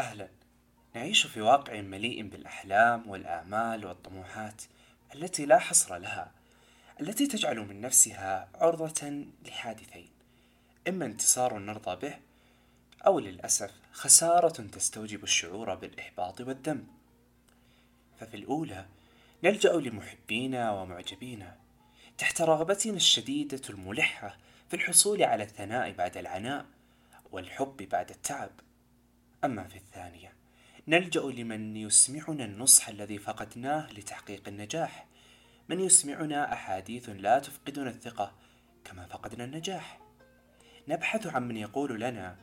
أهلا. نعيش في واقع مليء بالأحلام والآمال والطموحات التي لا حصر لها التي تجعل من نفسها عرضة لحادثين إما انتصار نرضى به أو للأسف خسارة تستوجب الشعور بالإحباط والذنب. ففي الأولى نلجأ لمحبينا ومعجبينا تحت رغبتنا الشديدة الملحة في الحصول على الثناء بعد العناء والحب بعد التعب. أما في الثانية نلجأ لمن يسمعنا النصح الذي فقدناه لتحقيق النجاح. من يسمعنا أحاديث لا تفقدنا الثقة كما فقدنا النجاح. نبحث عن من يقول لنا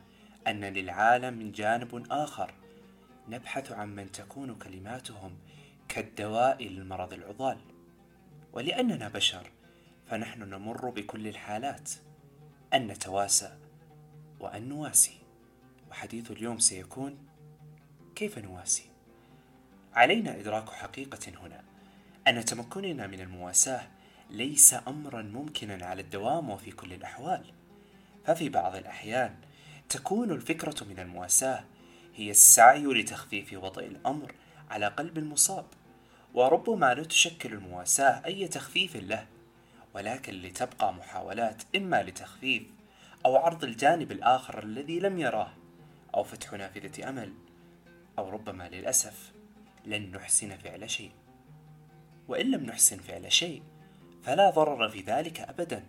أن للعالم من جانب آخر. نبحث عن من تكون كلماتهم كالدواء للمرض العضال. ولأننا بشر فنحن نمر بكل الحالات أن نتواسى وأن نواسي. وحديث اليوم سيكون كيف نواسي؟ علينا إدراك حقيقة هنا. أن تمكننا من المواساة ليس أمرا ممكنا على الدوام وفي كل الأحوال. ففي بعض الأحيان تكون الفكرة من المواساة هي السعي لتخفيف وطئ الأمر على قلب المصاب. وربما لا تشكل المواساة أي تخفيف له ولكن لتبقى محاولات إما لتخفيف أو عرض الجانب الآخر الذي لم يراه. أو فتح نافذة أمل أو ربما للأسف لن نحسن فعل شيء. وإن لم نحسن فعل شيء فلا ضرر في ذلك أبدا.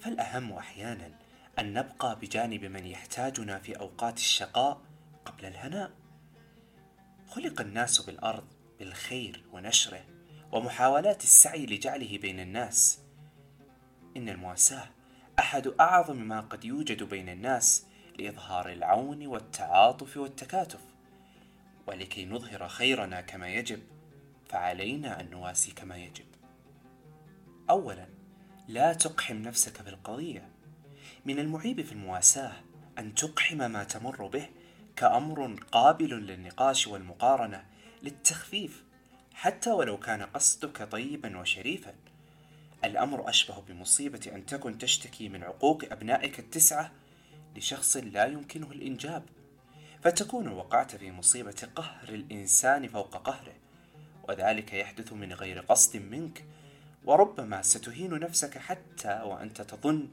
فالأهم أحيانا أن نبقى بجانب من يحتاجنا في أوقات الشقاء قبل الهناء. خلق الناس بالأرض بالخير ونشره ومحاولات السعي لجعله بين الناس. إن المواساة أحد أعظم ما قد يوجد بين الناس لإظهار العون والتعاطف والتكاتف. ولكي نظهر خيرنا كما يجب فعلينا أن نواسي كما يجب. أولا لا تقحم نفسك بالقضية. من المعيب في المواساة أن تقحم ما تمر به كأمر قابل للنقاش والمقارنة للتخفيف حتى ولو كان قصدك طيبا وشريفا. الأمر أشبه بمصيبة أن تكن تشتكي من عقوق أبنائك التسعة لشخص لا يمكنه الإنجاب فتكون وقعت في مصيبة قهر الإنسان فوق قهره وذلك يحدث من غير قصد منك وربما ستهين نفسك حتى وأنت تظن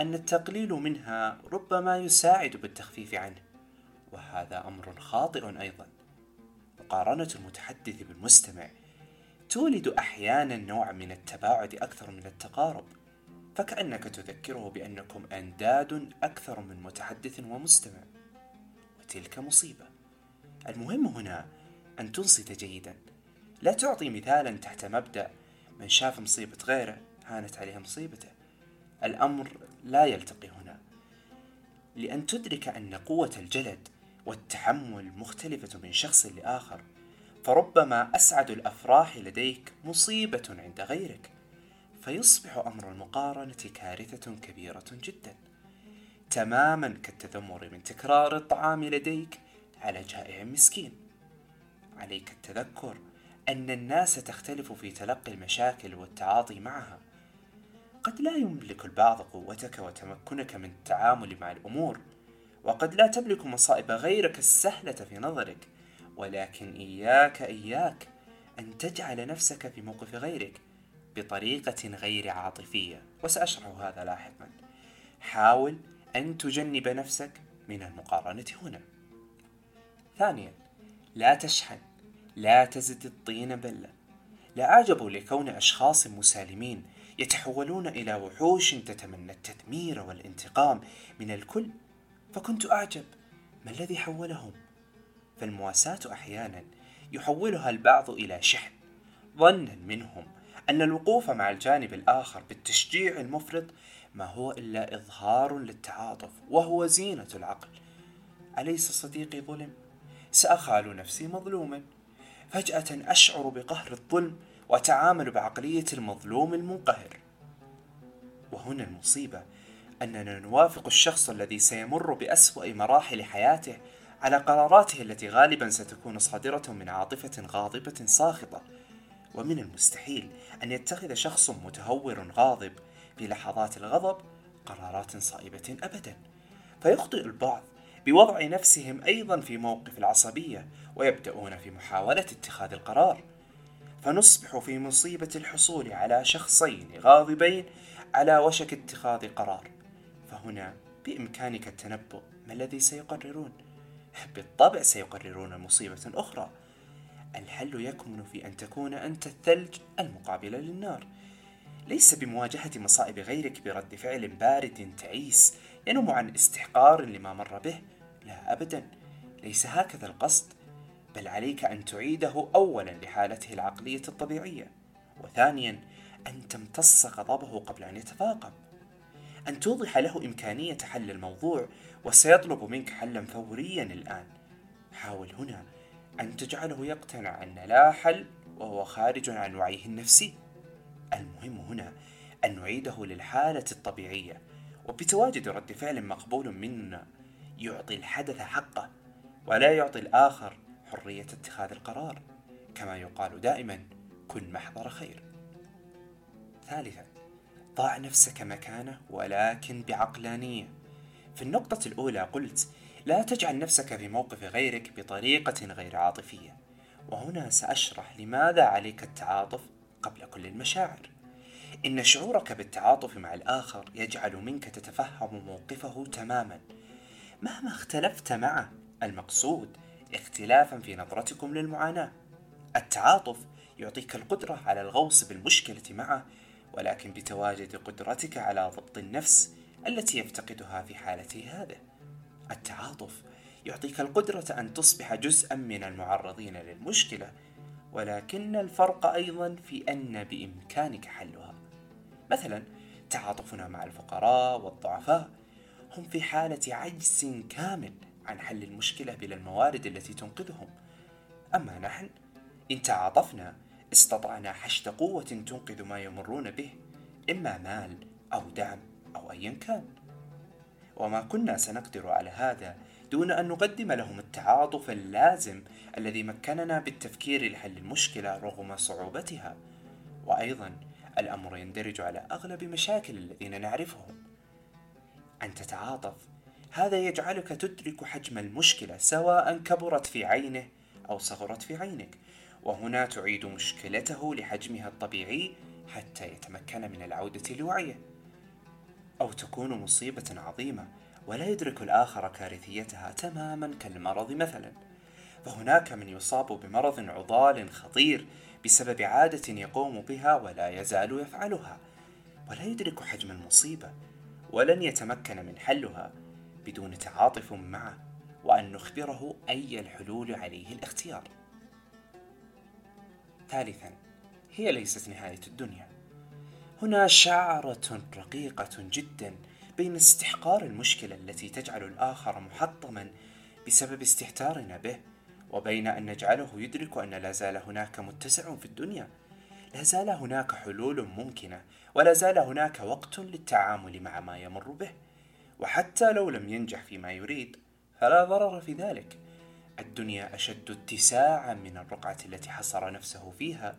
أن التقليل منها ربما يساعد بالتخفيف عنه وهذا أمر خاطئ أيضا. مقارنة المتحدث بالمستمع تولد أحيانا نوع من التباعد أكثر من التقارب. فكأنك تذكره بأنكم أنداد أكثر من متحدث ومستمع. وتلك مصيبة. المهم هنا أن تنصت جيدا. لا تعطي مثالا تحت مبدأ من شاف مصيبة غيره هانت عليها مصيبته. الأمر لا يلتقي هنا. لأن تدرك أن قوة الجلد والتحمل مختلفة من شخص لآخر فربما أسعد الأفراح لديك مصيبة عند غيرك. فيصبح أمر المقارنة كارثة كبيرة جدا. تماما كالتذمر من تكرار الطعام لديك على جائع مسكين. عليك التذكر أن الناس تختلف في تلقي المشاكل والتعاطي معها. قد لا يملك البعض قوتك وتمكنك من التعامل مع الأمور وقد لا تملك مصائب غيرك السهلة في نظرك ولكن إياك إياك أن تجعل نفسك في موقف غيرك. بطريقة غير عاطفية وسأشرح هذا لاحقا. حاول أن تجنب نفسك من المقارنة هنا. ثانيا لا تشحن لا تزد الطين بلة. لا أعجب لكون أشخاص مسالمين يتحولون إلى وحوش تتمنى التدمير والانتقام من الكل. فكنت أعجب ما الذي حولهم؟ فالمواساة أحيانا يحولها البعض إلى شحن ظنا منهم أن الوقوف مع الجانب الآخر بالتشجيع المفرط ما هو إلا إظهار للتعاطف وهو زينة العقل. أليس صديقي ظلم؟ سأخال نفسي مظلوما. فجأة أشعر بقهر الظلم وأتعامل بعقلية المظلوم المنقهر. وهنا المصيبة أننا نوافق الشخص الذي سيمر بأسوأ مراحل حياته على قراراته التي غالبا ستكون صادرة من عاطفة غاضبة ساخطة. ومن المستحيل أن يتخذ شخص متهور غاضب في لحظات الغضب قرارات صائبة أبدا. فيخطئ البعض بوضع نفسهم أيضا في موقف العصبية ويبدأون في محاولة اتخاذ القرار. فنصبح في مصيبة الحصول على شخصين غاضبين على وشك اتخاذ قرار. فهنا بإمكانك التنبؤ. ما الذي سيقررون؟ بالطبع سيقررون مصيبة أخرى. الحل يكمن في أن تكون أنت الثلج المقابل للنار. ليس بمواجهة مصائب غيرك برد فعل بارد تعيس ينم عن استحقار لما مر به. لا أبدا. ليس هكذا القصد بل عليك أن تعيده أولا لحالته العقلية الطبيعية. وثانيا أن تمتص غضبه قبل أن يتفاقم. أن توضح له إمكانية حل الموضوع وسيطلب منك حلا فوريا الآن. حاول هنا. أن تجعله يقتنع أن لا حل وهو خارج عن وعيه النفسي. المهم هنا أن نعيده للحالة الطبيعية وبتواجد رد فعل مقبول منا يعطي الحدث حقه ولا يعطي الآخر حرية اتخاذ القرار كما يقال دائما كن محضر خير ثالثا ضع نفسك مكانه ولكن بعقلانية في النقطة الأولى قلت لا تجعل نفسك في موقف غيرك بطريقة غير عاطفية. وهنا سأشرح لماذا عليك التعاطف قبل كل المشاعر. إن شعورك بالتعاطف مع الآخر يجعل منك تتفهم موقفه تماما. مهما اختلفت معه المقصود اختلافا في نظرتكم للمعاناة. التعاطف يعطيك القدرة على الغوص بالمشكلة معه ولكن بتواجد قدرتك على ضبط النفس التي يفتقدها في حالته هذه. التعاطف. يعطيك القدرة أن تصبح جزءا من المعرضين للمشكلة ولكن الفرق أيضا في أن بإمكانك حلها. مثلا تعاطفنا مع الفقراء والضعفاء هم في حالة عجز كامل عن حل المشكلة بلا الموارد التي تنقذهم. أما نحن إن تعاطفنا استطعنا حشد قوة تنقذ ما يمرون به إما مال أو دعم أو أيا كان. وما كنا سنقدر على هذا دون أن نقدم لهم التعاطف اللازم الذي مكننا بالتفكير لحل المشكلة رغم صعوبتها. وأيضا الأمر يندرج على أغلب مشاكل الذين نعرفهم. أن تتعاطف هذا يجعلك تدرك حجم المشكلة سواء كبرت في عينه أو صغرت في عينك. وهنا تعيد مشكلته لحجمها الطبيعي حتى يتمكن من العودة لوعيه. أو تكون مصيبة عظيمة ولا يدرك الآخر كارثيتها تماما كالمرض مثلا. فهناك من يصاب بمرض عضال خطير بسبب عادة يقوم بها ولا يزال يفعلها. ولا يدرك حجم المصيبة ولن يتمكن من حلها بدون تعاطف معه وأن نخبره أي الحلول عليه الاختيار. ثالثا هي ليست نهاية الدنيا. هنا شعرة رقيقة جدا بين استحقار المشكلة التي تجعل الآخر محطما بسبب استهتارنا به وبين أن نجعله يدرك أن لا زال هناك متسع في الدنيا. لا زال هناك حلول ممكنة ولا زال هناك وقت للتعامل مع ما يمر به. وحتى لو لم ينجح فيما يريد فلا ضرر في ذلك. الدنيا أشد اتساعا من الرقعة التي حصر نفسه فيها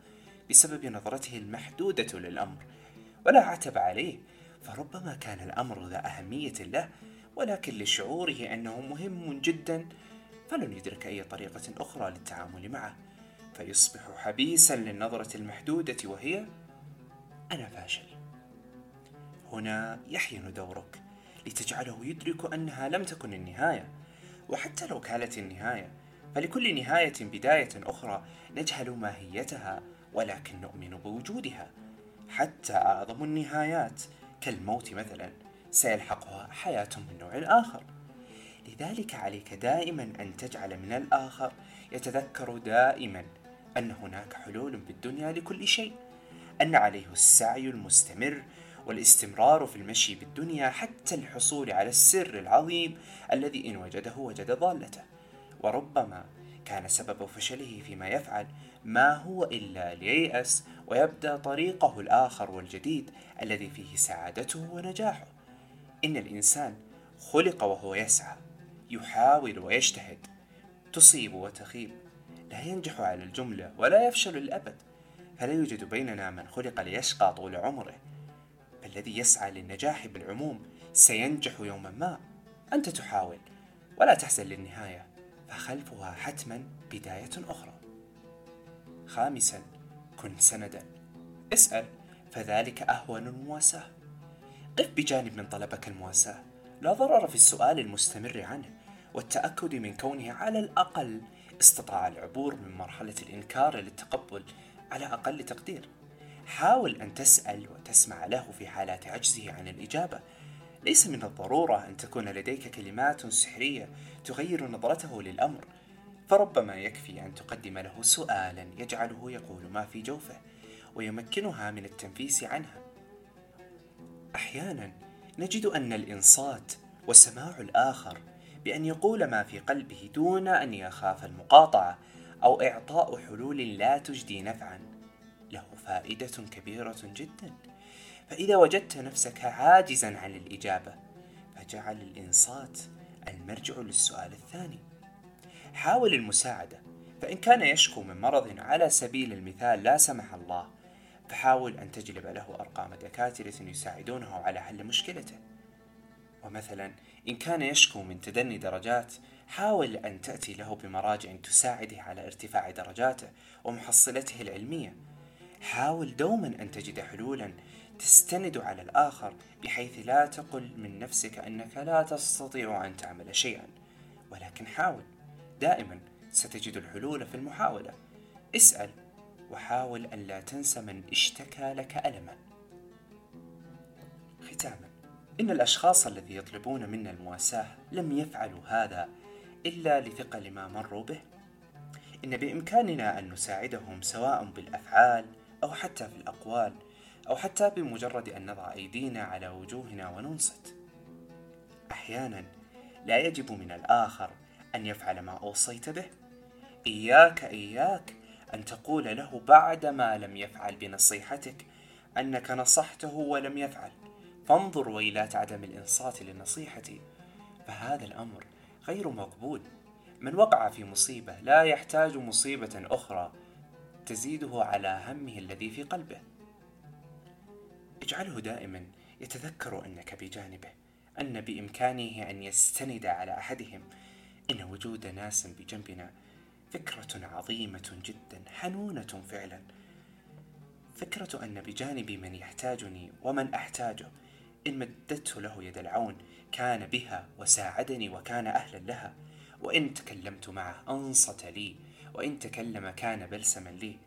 بسبب نظرته المحدودة للأمر. ولا عتب عليه. فربما كان الأمر ذا أهمية له ولكن لشعوره أنه مهم جدا فلن يدرك أي طريقة أخرى للتعامل معه. فيصبح حبيسا للنظرة المحدودة وهي أنا فاشل. هنا يحين دورك لتجعله يدرك أنها لم تكن النهاية. وحتى لو كانت النهاية فلكل نهاية بداية أخرى نجهل ماهيتها ولكن نؤمن بوجودها. حتى أعظم النهايات. كالموت مثلا سيلحقها حياة من نوع آخر. لذلك عليك دائما أن تجعل من الآخر يتذكر دائما أن هناك حلول بالدنيا لكل شيء. أن عليه السعي المستمر والاستمرار في المشي بالدنيا حتى الحصول على السر العظيم الذي إن وجده وجد ضالته. وربما كان سبب فشله فيما يفعل ما هو إلا لييأس ويبدأ طريقه الآخر والجديد الذي فيه سعادته ونجاحه. إن الإنسان خلق وهو يسعى يحاول ويجتهد تصيب وتخيب لا ينجح على الجملة ولا يفشل الأبد. فلا يوجد بيننا من خلق ليشقى طول عمره. الذي يسعى للنجاح بالعموم سينجح يوما ما. أنت تحاول ولا تحزن للنهاية فخلفها حتما بداية أخرى. خامسا كن سندا. اسأل فذلك أهون المواساة قف بجانب من طلبك المواساة. لا ضرر في السؤال المستمر عنه والتأكد من كونه على الأقل استطاع العبور من مرحلة الإنكار للتقبل على أقل تقدير. حاول أن تسأل وتسمع له في حالات عجزه عن الإجابة. ليس من الضرورة أن تكون لديك كلمات سحرية تغير نظرته للأمر. فربما يكفي أن تقدم له سؤالا يجعله يقول ما في جوفه ويمكنها من التنفيس عنها. أحيانا نجد أن الإنصات وسماع الآخر بأن يقول ما في قلبه دون أن يخاف المقاطعة أو إعطاء حلول لا تجدي نفعا. له فائدة كبيرة جدا. فإذا وجدت نفسك عاجزا عن الإجابة فجعل الإنصات المرجع للسؤال الثاني. حاول المساعدة فإن كان يشكو من مرض على سبيل المثال لا سمح الله فحاول أن تجلب له أرقام دكاترة يساعدونه على حل مشكلته. ومثلا إن كان يشكو من تدني درجات حاول أن تأتي له بمراجع تساعده على ارتفاع درجاته ومحصلته العلمية. حاول دوما أن تجد حلولا تستند على الآخر بحيث لا تقل من نفسك أنك لا تستطيع أن تعمل شيئا. ولكن حاول. دائما ستجد الحلول في المحاولة. اسأل وحاول أن لا تنسى من اشتكى لك ألما. ختاما إن الأشخاص الذي يطلبون منا المواساة لم يفعلوا هذا إلا لثقل ما مروا به. إن بإمكاننا أن نساعدهم سواء بالأفعال أو حتى في الأقوال أو حتى بمجرد أن نضع أيدينا على وجوهنا وننصت. أحيانا لا يجب من الآخر أن يفعل ما أوصيت به. إياك إياك أن تقول له بعدما لم يفعل بنصيحتك أنك نصحته ولم يفعل. فانظر ويلات عدم الإنصات لنصيحتي. فهذا الأمر غير مقبول. من وقع في مصيبة لا يحتاج مصيبة أخرى تزيده على همه الذي في قلبه. اجعله دائما يتذكر أنك بجانبه أن بإمكانه أن يستند على أحدهم إن وجود ناس بجنبنا فكرة عظيمة جدا حنونة فعلا. فكرة أن بجانبي من يحتاجني ومن أحتاجه إن مددت له يد العون كان بها وساعدني وكان أهلا لها. وإن تكلمت معه أنصت لي وإن تكلم كان بلسما لي.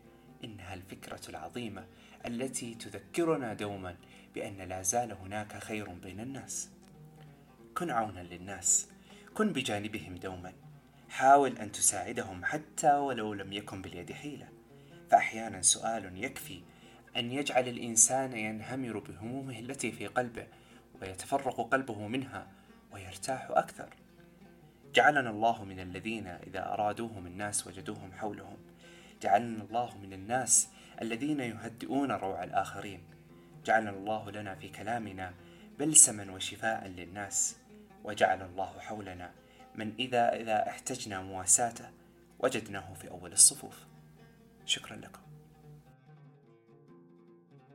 إنها الفكرة العظيمة التي تذكرنا دوما بأن لا زال هناك خير بين الناس. كن عونا للناس. كن بجانبهم دوما. حاول أن تساعدهم حتى ولو لم يكن باليد حيلة. فأحيانا سؤال يكفي أن يجعل الإنسان ينهمر بهمومه التي في قلبه ويتفرق قلبه منها ويرتاح أكثر. جعلنا الله من الذين إذا أرادوهم الناس وجدوهم حولهم. جعلنا الله من الناس الذين يهدئون روع الآخرين. جعلنا الله لنا في كلامنا بلسما وشفاء للناس. وجعل الله حولنا من إذا إذا احتجنا مواساته وجدناه في أول الصفوف. شكرا لكم.